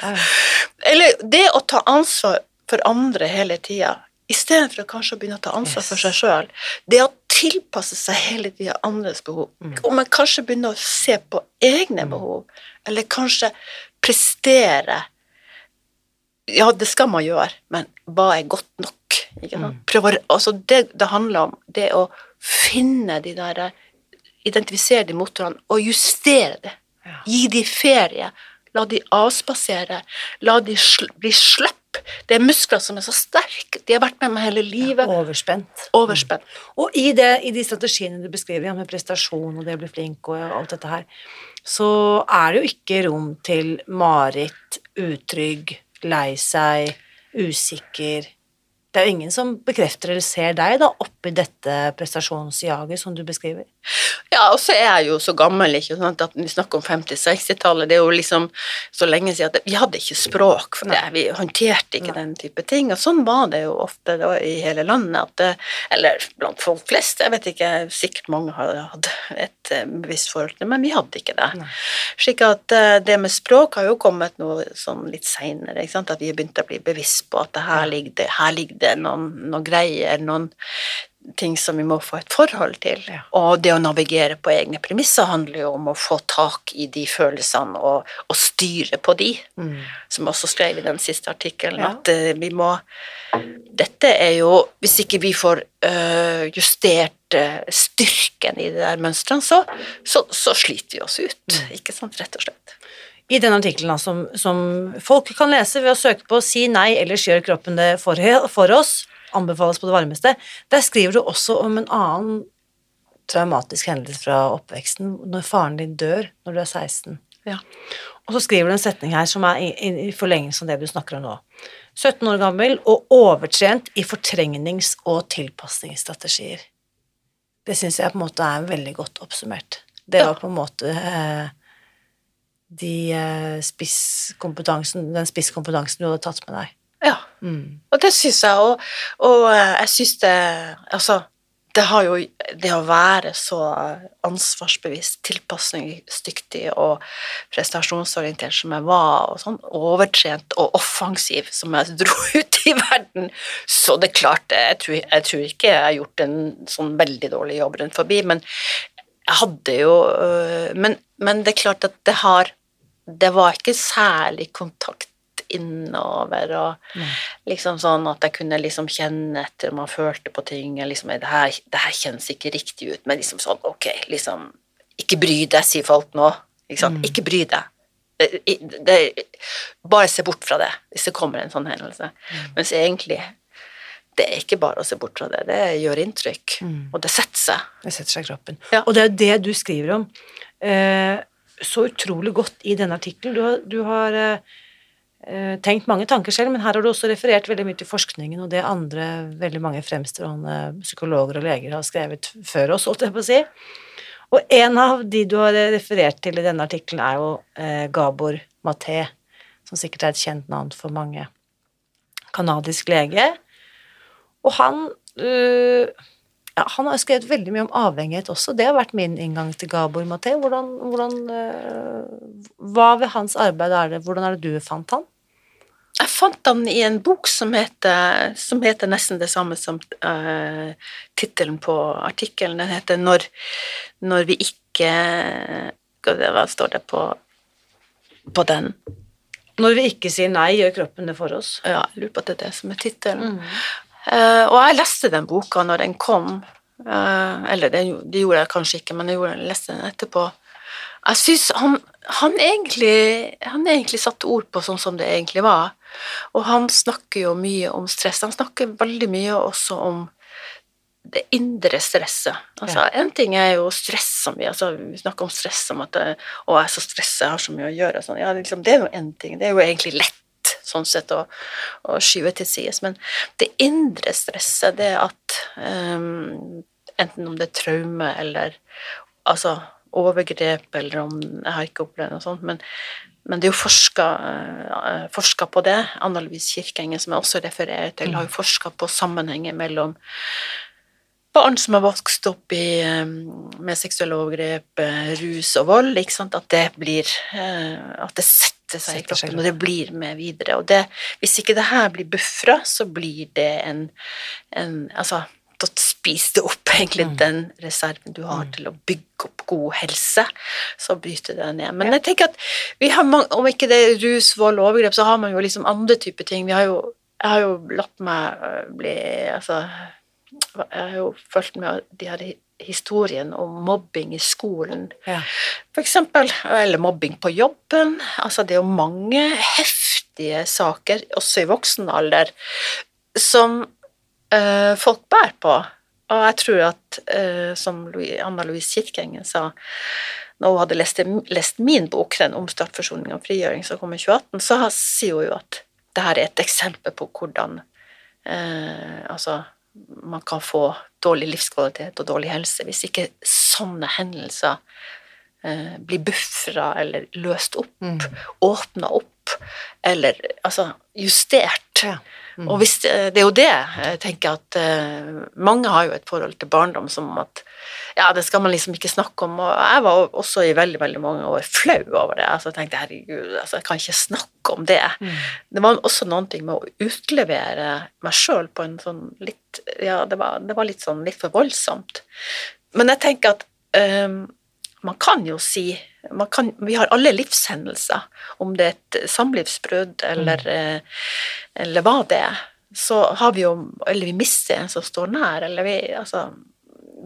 Eller det å ta ansvar for andre hele tida, istedenfor å kanskje begynne å ta ansvar for seg sjøl. Det å tilpasse seg hele tida andres behov. Mm. Og man kanskje begynner å se på egne behov, eller kanskje prestere. Ja, det skal man gjøre, men hva er godt nok? Mm. Prøv altså det det handler om, det å finne de der Identifisere de motorene og justere det. Gi de ferie. La de avspasere. La de sl bli sløpp. Det er muskler som er så sterke. De har vært med meg hele livet. Overspent. Overspent. Og i, det, i de strategiene du beskriver, ja, med prestasjon og det å bli flink og alt dette her, så er det jo ikke rom til Marit, utrygg, lei seg, usikker Det er jo ingen som bekrefter eller ser deg da oppi dette prestasjonsjaget som du beskriver. Ja, og så er jeg jo så gammel, ikke sant, at vi snakker om 50-60-tallet. Det er jo liksom så lenge siden at vi hadde ikke språk for det. Vi håndterte ikke Nei. den type ting. Og sånn var det jo ofte da, i hele landet. Det, eller blant folk flest. Jeg vet ikke, sikkert mange har hatt et eh, bevisst forhold til det, men vi hadde ikke det. Nei. Slik at eh, det med språk har jo kommet noe sånn litt seinere. At vi har begynt å bli bevisst på at det her ligger det, her ligger det noen, noen greier, noen ting som vi må få et forhold til. Ja. Og det å navigere på egne premisser handler jo om å få tak i de følelsene og, og styre på de, Mm. som også skrev i den siste artikkelen, Ja. at uh, vi må Dette er jo Hvis ikke vi får uh, justert uh, styrken i de der mønstrene, så, så, så sliter vi oss ut. Mm. Ikke sant, rett og slett. I den artikkelen som, som folk kan lese ved å søke på 'Si nei, ellers gjør kroppen det for, for oss', anbefales på det varmeste. Der skriver du også om en annen traumatisk hendelse fra oppveksten, når faren din dør når du er 16. Ja. Og så skriver du en setning her som er i, i, forlengelse av det du snakker om nå. 17 år gammel og overtrent i fortrengnings- og tilpasningsstrategier. Det syns jeg på en måte er veldig godt oppsummert. Det var på en måte eh, de eh, spisskompetansen, den spisskompetansen du hadde tatt med deg. ja. Mm. Og det syns jeg, og, og eh, jeg syns det Altså, det har jo Det å være så ansvarsbevisst, tilpasningsdyktig og prestasjonsorientert som jeg var, og sånn, overtrent og offensiv som jeg dro ut i verden, så det klarte. Jeg tror, jeg tror ikke jeg har gjort en sånn veldig dårlig jobb rundt forbi, men jeg hadde jo øh, men, men det er klart at det har Det var ikke særlig kontakt innover og mm. liksom sånn at jeg kunne liksom kjenne etter om man følte på ting liksom, det, her, det her kjennes ikke riktig ut, men liksom sånn ok, liksom Ikke bry deg, sier folk nå. Ikke sant? Mm. Ikke bry deg. Det, det, bare se bort fra det hvis det kommer en sånn hendelse. Mm. Mens egentlig det er ikke bare å se bort fra det, det gjør inntrykk, Mm. og det setter seg. Det setter seg i kroppen. Ja. Og det er jo det du skriver om eh, så utrolig godt i denne artikkelen. Du har, du har eh, eh, tenkt mange tanker selv, men her har du også referert veldig mye til forskningen og det andre veldig mange fremstående psykologer og leger har skrevet før oss, holdt jeg på å si. Og en av de du har referert til i denne artikkelen, er jo eh, Gabor Maté, som sikkert er et kjent navn for mange. Kanadisk lege. Og han øh, ja, han har skrevet veldig mye om avhengighet også. Det har vært min inngang til Gabor Maté. Hvordan, hvordan, øh, hva ved hans arbeid er det Hvordan er det du fant han? Jeg fant han i en bok som heter, som heter nesten det samme som uh, tittelen på artikkelen. Den heter 'Når, når vi ikke hva står det på, på den? Når vi ikke sier nei, gjør kroppen det for oss. Ja, jeg lurer på at det er det som er tittelen. Mm. Eh, og jeg leste den boka når den kom. Eh, eller det, det gjorde jeg kanskje ikke, men jeg gjorde, leste den etterpå. Jeg syns han, han, egentlig, han egentlig satte ord på sånn som det egentlig var. Og han snakker jo mye om stress. Han snakker veldig mye også om det indre stresset. Altså, En ting er jo stress som vi altså, Vi snakker om stress som at eh, 'Å, jeg er så stressa, jeg har så mye å gjøre'. og Sånn. Ja, liksom, det er jo én ting. Det er jo egentlig lett sånn sett å, å skyve til sides. Men det indre stresset, det at um, Enten om det er traume eller altså overgrep, eller om Jeg har ikke opplevd noe sånt, men, men det er jo forska, uh, forska på det. Anna Louise Kirkenge, som jeg også refererer til, har jo forska på sammenhenger mellom barn som har vokst opp i, um, med seksuelle overgrep, eh, rus og vold, ikke sant? at det blir uh, At det setter Setter seg i kroppen, og det blir med videre. Og det, hvis ikke det her blir bufra, så blir det en, en Altså, da spiser det opp egentlig Mm. den reserven du har Mm. til å bygge opp god helse. Så bryter det ned. Men jeg tenker at vi har mange, om ikke det er rus, vold og overgrep, så har man jo liksom andre typer ting. Vi har jo, jeg har jo latt meg øh, bli Altså, jeg har jo fulgt med de her historien om mobbing i skolen. Ja. Eksempel, eller mobbing på jobben. Altså, det er jo mange heftige saker, også i voksen alder, som eh, folk bærer på. Og jeg tror at, eh, som Anna Louise Kirkengen sa når hun hadde lest, lest min bok, den om straffeforsoning og frigjøring som kom i 2018, så sier hun jo at det her er et eksempel på hvordan eh, altså, man kan få dårlig livskvalitet og dårlig helse hvis ikke sånne hendelser eh, blir bufra eller løst opp, Mm. åpna opp, eller altså justert. Ja. Og hvis det, det er jo det jeg tenker at eh, mange har jo et forhold til barndom som at ja, det skal man liksom ikke snakke om, og jeg var også i veldig, veldig mange år flau over det. Altså, jeg tenkte herregud, altså, jeg kan ikke snakke om det. Mm. Det var også noen ting med å utlevere meg sjøl på en sånn litt Ja, det var, det var litt sånn litt for voldsomt. Men jeg tenker at ehm, man kan jo si man kan, Vi har alle livshendelser, om det er et samlivsbrudd eller, eh, eller hva det er. Så har vi jo Eller vi mister en som står nær, eller vi altså,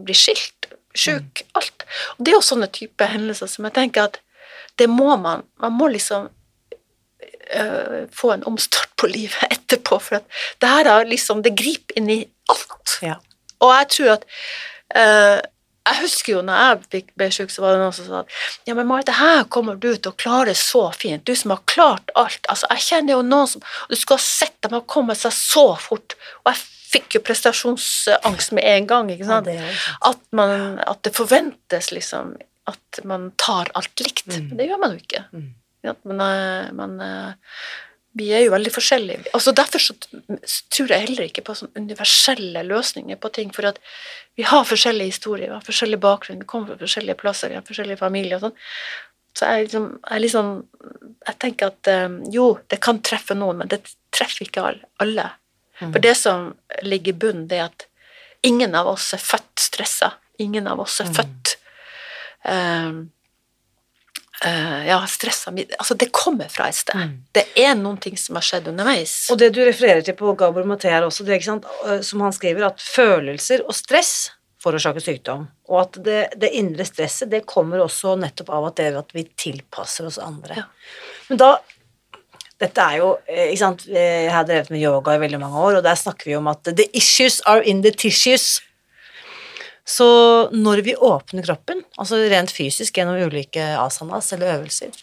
blir skilt, sjuk, alt. Og det er jo sånne type hendelser som jeg tenker at det må man Man må liksom øh, få en omstart på livet etterpå, for at det her er liksom Det griper inn i alt. Ja. Og jeg tror at øh, Jeg husker jo når jeg ble syk, så var det noen som sa at ja, men Marit, det her kommer du til å klare så fint. Du som har klart alt. Altså, jeg kjenner jo noen som Du skulle ha sett dem har kommet seg så fort. Og jeg fikk jo prestasjonsangst med en gang. ikke sant? det jo sant. at, man, at det forventes liksom at man tar alt likt. Mm. Men det gjør man jo ikke. Mm. Ja, men, man men eh, vi er jo veldig forskjellige. Altså Derfor så tror jeg heller ikke på sånne universelle løsninger på ting. For at vi har forskjellige historier, vi har forskjellig bakgrunn, vi kommer fra forskjellige plasser, vi har forskjellige familier og sånn. Så jeg, liksom, jeg, liksom, jeg tenker at eh, jo, det kan treffe noen, men det treffer ikke alle. Mm. For det som ligger i bunnen, det er at ingen av oss er født stressa. Ingen av oss er Mm. født eh, eh, ja, stressa. Altså, det kommer fra et sted. Mm. Det er noen ting som har skjedd underveis. Og det du refererer til på Gabor her også, det øh, som han skriver, at følelser og stress forårsaker sykdom, og at det, det indre stresset, det kommer også nettopp av at, det, at vi tilpasser oss andre. Ja. Men da, dette er jo, eh, ikke sant, jeg har drevet med yoga i veldig mange år, og der snakker vi om at the issues are in the tissues. Så når vi åpner kroppen, altså rent fysisk gjennom ulike asanas eller øvelser,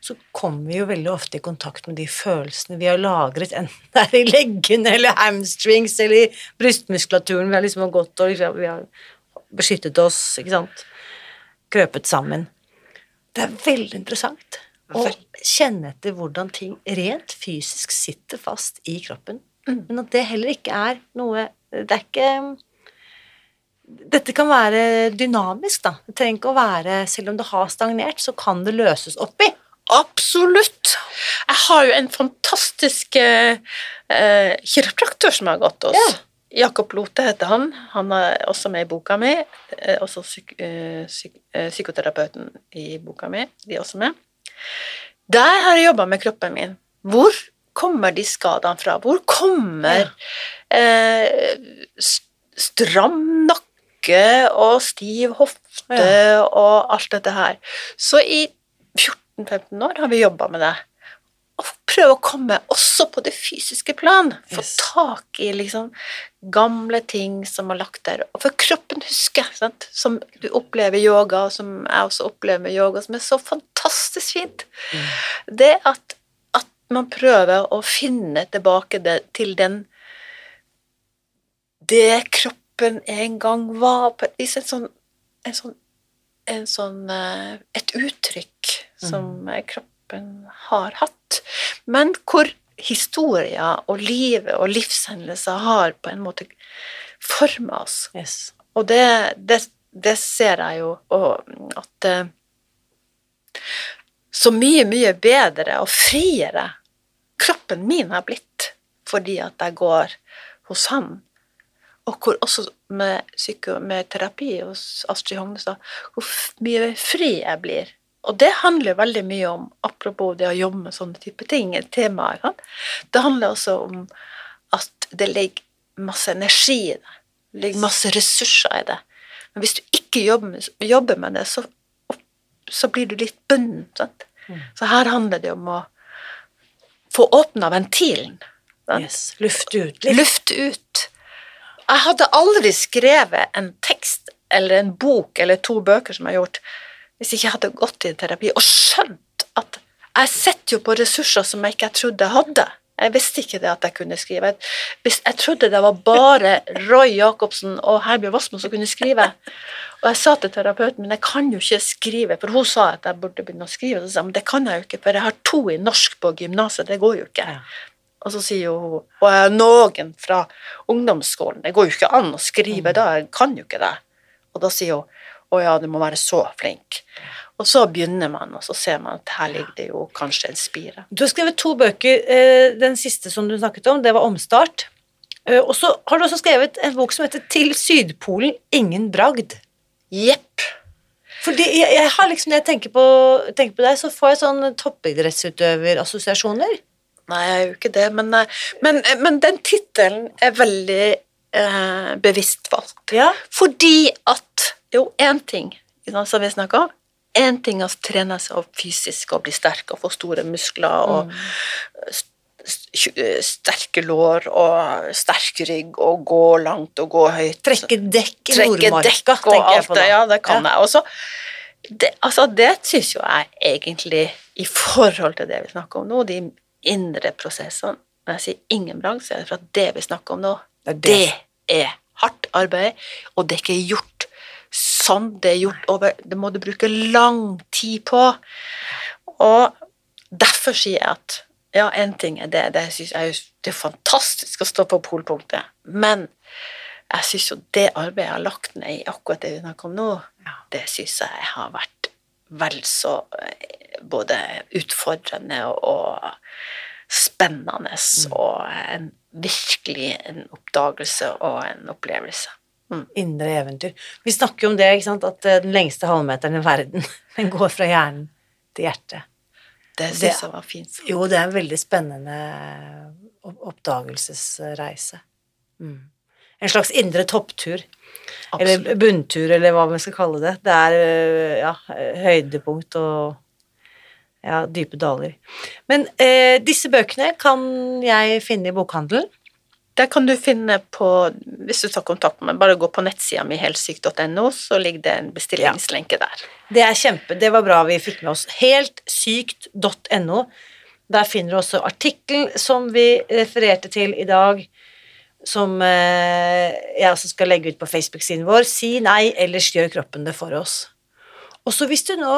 så kommer vi jo veldig ofte i kontakt med de følelsene vi har lagret, enten det er i leggene eller hamstrings eller i brystmuskulaturen. Vi har liksom gått og liksom, vi har beskyttet oss, ikke sant. Krøpet sammen. Det er veldig interessant å kjenne etter hvordan ting rent fysisk sitter fast i kroppen. Men at det heller ikke er noe Det er ikke dette kan være dynamisk, da. Det trenger ikke å være Selv om det har stagnert, så kan det løses opp i. Absolutt! Jeg har jo en fantastisk eh, eh, kiropraktor som har gått hos. Ja. Jakob Lote heter han. Han er også med i boka mi. Eh, også psyk eh, psyk psykoterapeuten i boka mi. De er også med. Der har jeg jobba med kroppen min. Hvor kommer de skadene fra? Hvor kommer eh, stram nakke og stiv hofte og alt dette her? Så i 14-15 år har vi jobba med det. Og prøve å komme også på det fysiske plan. Få Yes. tak i liksom gamle ting som er lagt der. Og for kroppen husker, sant? som du opplever yoga, og som jeg også opplever med yoga, som er så fantastisk fint. Det at, at man prøver å finne tilbake det, til den Det kroppen en gang var, på et vis en sånn, en sånn, en sånn eh, Et uttrykk som eh, kroppen har hatt, men hvor historier og livet og livshendelser har på en måte forma oss. Yes. Og det, det, det ser jeg jo, at eh, Så mye, mye bedre og friere kroppen min har blitt fordi at jeg går hos han. Og hvor også med, psyko, med terapi hos Astrid Hognestad, hvor mye fri jeg blir. Og det handler veldig mye om, apropos det å jobbe med sånne type ting, temaer, Kan? det handler også om at det ligger masse energi i det. Det ligger masse ressurser i det. Men hvis du ikke jobber med, jobber med det, så, så blir du litt bundet. Mm. Så her handler det om å få åpna ventilen. yes. Lufte ut litt. Lufte ut. Jeg hadde aldri skrevet en tekst eller en bok eller to bøker som jeg har gjort, hvis ikke jeg hadde gått i terapi og skjønt at jeg sitter jo på ressurser som jeg ikke trodde jeg hadde. Jeg visste ikke det at jeg kunne skrive. Jeg, trodde det var bare Roy Jacobsen og Herbjørn Wassmo som kunne skrive. Og jeg sa til terapeuten min jeg kan jo ikke skrive, for hun sa at jeg burde begynne å skrive. Og så sa jeg, men det kan jeg jo ikke, for jeg har to i norsk på gymnaset. Det går jo ikke. Og så sier hun Og jeg er noen fra ungdomsskolen. Det går jo ikke an å skrive da, jeg kan jo ikke det. Og da sier hun å ja, du må være så flink. Og så begynner man, og så ser man at her ligger det jo kanskje en spire. Du har skrevet to bøker. eh, Den siste som du snakket om, det var Omstart. Eh, Og så har du også skrevet en bok som heter Til Sydpolen ingen bragd. Jepp. Fordi jeg, jeg har liksom, Når jeg tenker på, tenker på deg, så får jeg sånn toppidrettsutøverassosiasjoner. Nei, jeg er jo ikke det, men, eh, men, men den tittelen er veldig eh, bevisst valgt. Ja. Fordi at Jo, én ting som vi snakker om. én ting å trene seg opp fysisk og bli sterk og få store muskler og Mm. st- sterke lår og sterk rygg og gå langt og gå høyt. Trekke dekk i Nordmarka, tenker jeg på det. Ja, det kan jeg. også. det, altså, det syns jo jeg egentlig, i forhold til det vi snakker om nå, de indre prosessene Når jeg sier ingen bragd, så er det for at det vi snakker om nå, Det er det. det er hardt arbeid, og det er ikke gjort sånn. Det er gjort over Det må du bruke lang tid på. Og derfor sier jeg at ja, én ting er det, det synes jeg det er fantastisk å stå på polpunktet, men jeg syns jo det arbeidet jeg har lagt ned i akkurat det vi snakker om nå, det syns jeg har vært vel så eh, både utfordrende og, spennende spennende og en, virkelig en oppdagelse og en opplevelse. Indre eventyr. Vi snakker jo om det, at eh, den lengste halvmeteren i verden, den går fra hjernen til hjertet. Det Det- syns jeg var fint. Jo, det er en veldig spennende oppdagelsesreise. Mm. En slags indre topptur. Eller bunntur, eller hva vi skal kalle det. Det er øh, ja, høydepunkt og ja, dype daler. Men eh, disse bøkene kan jeg finne i bokhandelen. Det kan du finne på Hvis du tar kontakt med meg, bare gå på nettsida mi helsyk.no, så ligger det en bestillingslenke der. Det er kjempe, det var bra vi fikk med oss. Heltsykt.no. Der finner du også artikkelen som vi refererte til i dag, som eh, jeg også skal legge ut på Facebook-siden vår. Si nei, ellers gjør kroppen det for oss. Og så hvis du nå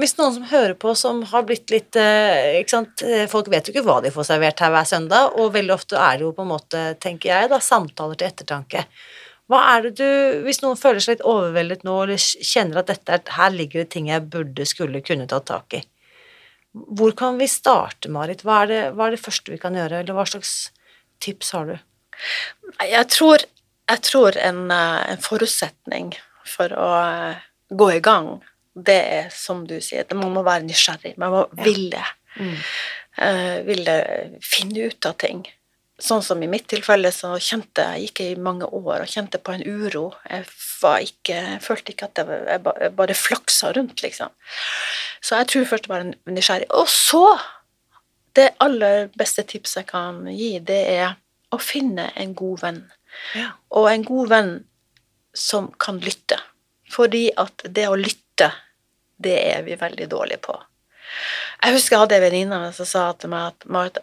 hvis noen som hører på som har blitt litt eh, ikke sant, eh, Folk vet jo ikke hva de får servert her hver søndag, og veldig ofte er det jo på en måte, tenker jeg, da, samtaler til ettertanke. Hva er det du, Hvis noen føler seg litt overveldet nå, eller kjenner at dette er, her ligger det ting jeg burde, skulle, kunne tatt tak i, hvor kan vi starte, Marit? Hva er, det, hva er det første vi kan gjøre, eller hva slags tips har du? Jeg tror, jeg tror en, eh, en forutsetning for å eh, gå i gang, det er som du sier, det man må være nysgjerrig. Man må ville, uh, ville finne ut av ting. Sånn som i mitt tilfelle så kjente jeg gikk i mange år og kjente på en uro. Jeg, var ikke, jeg følte ikke at jeg, var- jeg ba- jeg bare flaksa rundt, liksom. Så jeg tror først å være nysgjerrig. Og så, det aller beste tipset jeg kan gi, det er å finne en god venn. Ja. Og en god venn som kan lytte. Fordi at det å lytte, det er vi veldig dårlige på. Jeg husker jeg hadde en venninne som sa til meg at Marit,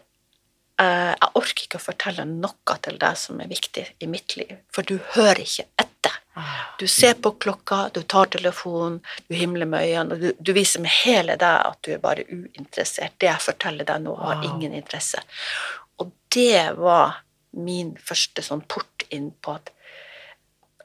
eh, jeg orker ikke å fortelle noe til deg som er viktig i mitt liv, for du hører ikke etter. Ah, Du ser på klokka, du tar telefonen, du himler med øynene, og du, du viser med hele deg at du er bare uinteressert. Det jeg forteller deg nå, har ingen interesse. Og det var min første sånn port inn på at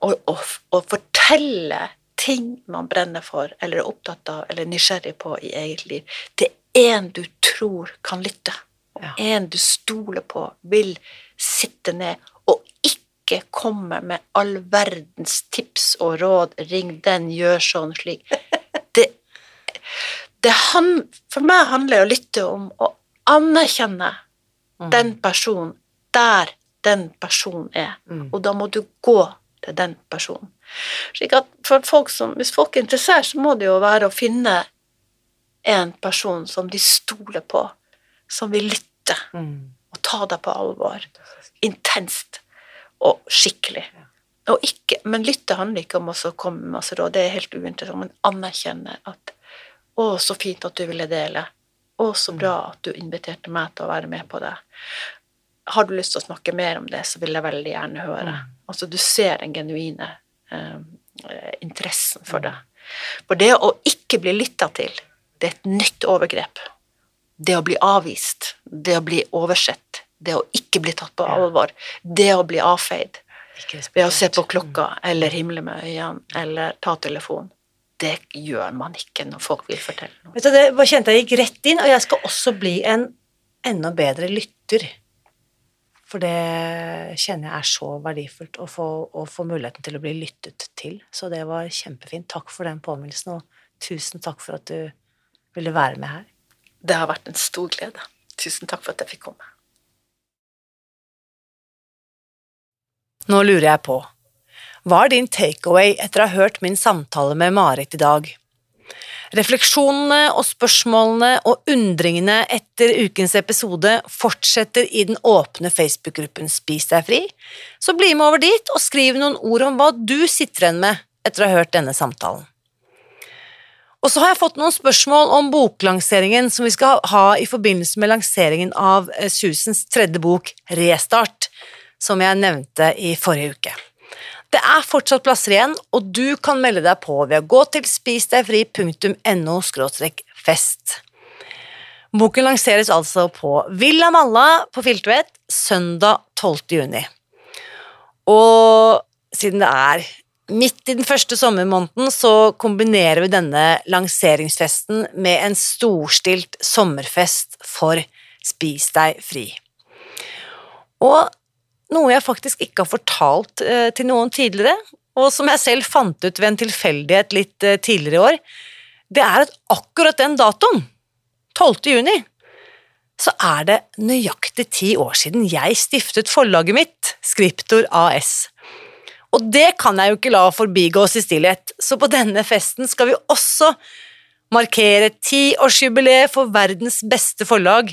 å, å, å fortelle ting man brenner for, eller er opptatt av, eller nysgjerrig på i eget liv, det er en du tror kan lytte. Ja. en du stoler på, vil sitte ned og ikke komme med all verdens tips og råd. Ring den, gjør sånn, slik. Det, det han, for meg handler å lytte om å anerkjenne Mm. den personen der den personen er. Mm. Og da må du gå til den personen. Slik at folk som, Hvis folk er interessert, så må det jo være å finne en person som de stoler på, som vil lytte Mm. og ta deg på alvor. Intenst og skikkelig. Ikke, men lytte handler ikke om å komme med masse råd, det er helt uinteressant, men anerkjenne at 'Å, så fint at du ville dele'. 'Å, så bra at du inviterte meg til å være med på det'. Har du lyst til å snakke mer om det, så vil jeg veldig gjerne høre. Mm. Altså, du ser den genuine eh, interessen for det. For det å ikke bli lytta til, det er et nytt overgrep. Det å bli avvist, det å bli oversett, det å ikke bli tatt på alvor, det å bli avfeid ved å se på klokka eller himle med øynene eller ta telefon, det gjør man ikke når folk vil fortelle noe. Vet du, det kjente jeg gikk rett inn, og jeg skal også bli en enda bedre lytter. For det kjenner jeg er så verdifullt, å få, å få muligheten til å bli lyttet til. Så det var kjempefint. Takk for den påminnelsen, og tusen takk for at du ville være med her. Det har vært en stor glede. Tusen takk for at jeg fikk komme. Nå lurer jeg på, hva er din takeaway etter å ha hørt min samtale med Marit i dag? Refleksjonene og spørsmålene og undringene etter ukens episode fortsetter i den åpne Facebook-gruppen Spis deg fri, så bli med over dit og skriv noen ord om hva du sitter igjen med etter å ha hørt denne samtalen. Og så har jeg fått noen spørsmål om boklanseringen som vi skal ha i forbindelse med lanseringen av eh, Susens tredje bok, Restart, som jeg nevnte i forrige uke. Det er fortsatt plasser igjen, og du kan melde deg på ved å gå til spisdegfri.no fest. Boken lanseres altså på Villa Malla på Filtvet søndag 12. juni. Og siden det er midt i den første sommermåneden, så kombinerer vi denne lanseringsfesten med en storstilt sommerfest for Spis deg fri. Og noe jeg faktisk ikke har fortalt eh, til noen tidligere, og som jeg selv fant ut ved en tilfeldighet litt eh, tidligere i år, det er at akkurat den datoen, 12. juni, så er det nøyaktig ti år siden jeg stiftet forlaget mitt, Skriptor AS. Og det kan jeg jo ikke la forbigå oss i stillhet, så på denne festen skal vi også markere tiårsjubileet for verdens beste forlag,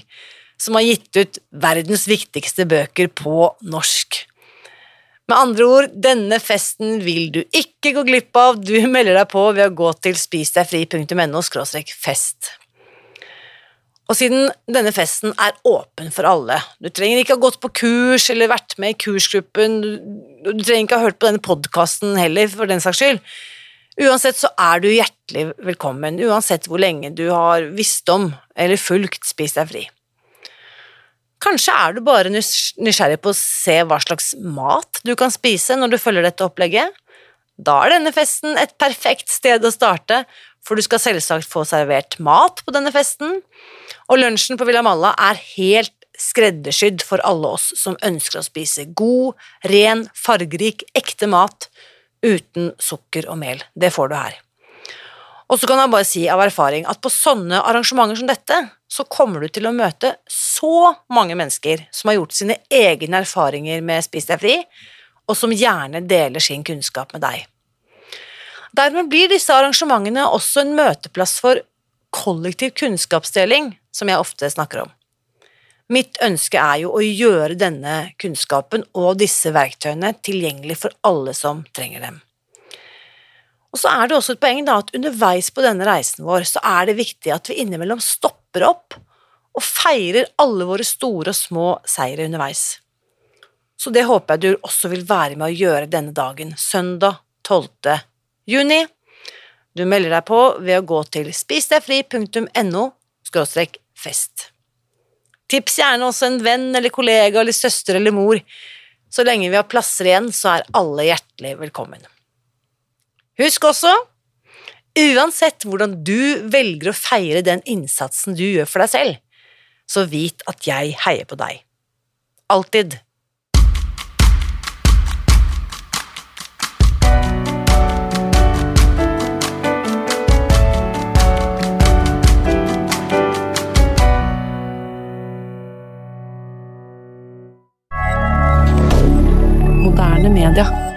som har gitt ut verdens viktigste bøker på norsk. Med andre ord, denne festen vil du ikke gå glipp av, du melder deg på ved å gå til spisdegfri.no fest. Og siden denne festen er åpen for alle, du trenger ikke ha gått på kurs eller vært med i kursgruppen, du, trenger ikke ha hørt på denne podkasten heller, for den saks skyld, uansett så er du hjertelig velkommen, uansett hvor lenge du har visst om eller fulgt Spis deg fri. Kanskje er du bare nysgjerrig på å se hva slags mat du kan spise når du følger dette opplegget? Da er denne festen et perfekt sted å starte, for du skal selvsagt få servert mat på denne festen, og lunsjen på Villa Malla er helt skreddersydd for alle oss som ønsker å spise god, ren, fargerik, ekte mat uten sukker og mel. Det får du her. Og så kan jeg bare si av erfaring at på sånne arrangementer som dette, så kommer du til å møte så mange mennesker som har gjort sine egne erfaringer med Spis deg fri, og som gjerne deler sin kunnskap med deg. Dermed blir disse arrangementene også en møteplass for kollektiv kunnskapsdeling, som jeg ofte snakker om. Mitt ønske er jo å gjøre denne kunnskapen og disse verktøyene tilgjengelig for alle som trenger dem. Og så er det også et poeng da, at underveis på denne reisen vår så er det viktig at vi innimellom stopper opp og feirer alle våre store og små seire underveis. Så det håper jeg du også vil være med å gjøre denne dagen, søndag 12. juni. Du melder deg på ved å gå til spisdegfri.no fest. Tips gjerne også en venn eller kollega eller søster eller mor. Så lenge vi har plasser igjen, så er alle hjertelig velkommen. Husk også, uansett hvordan du velger å feire den innsatsen du gjør for deg selv, så vit at jeg heier på deg. Alltid. Media.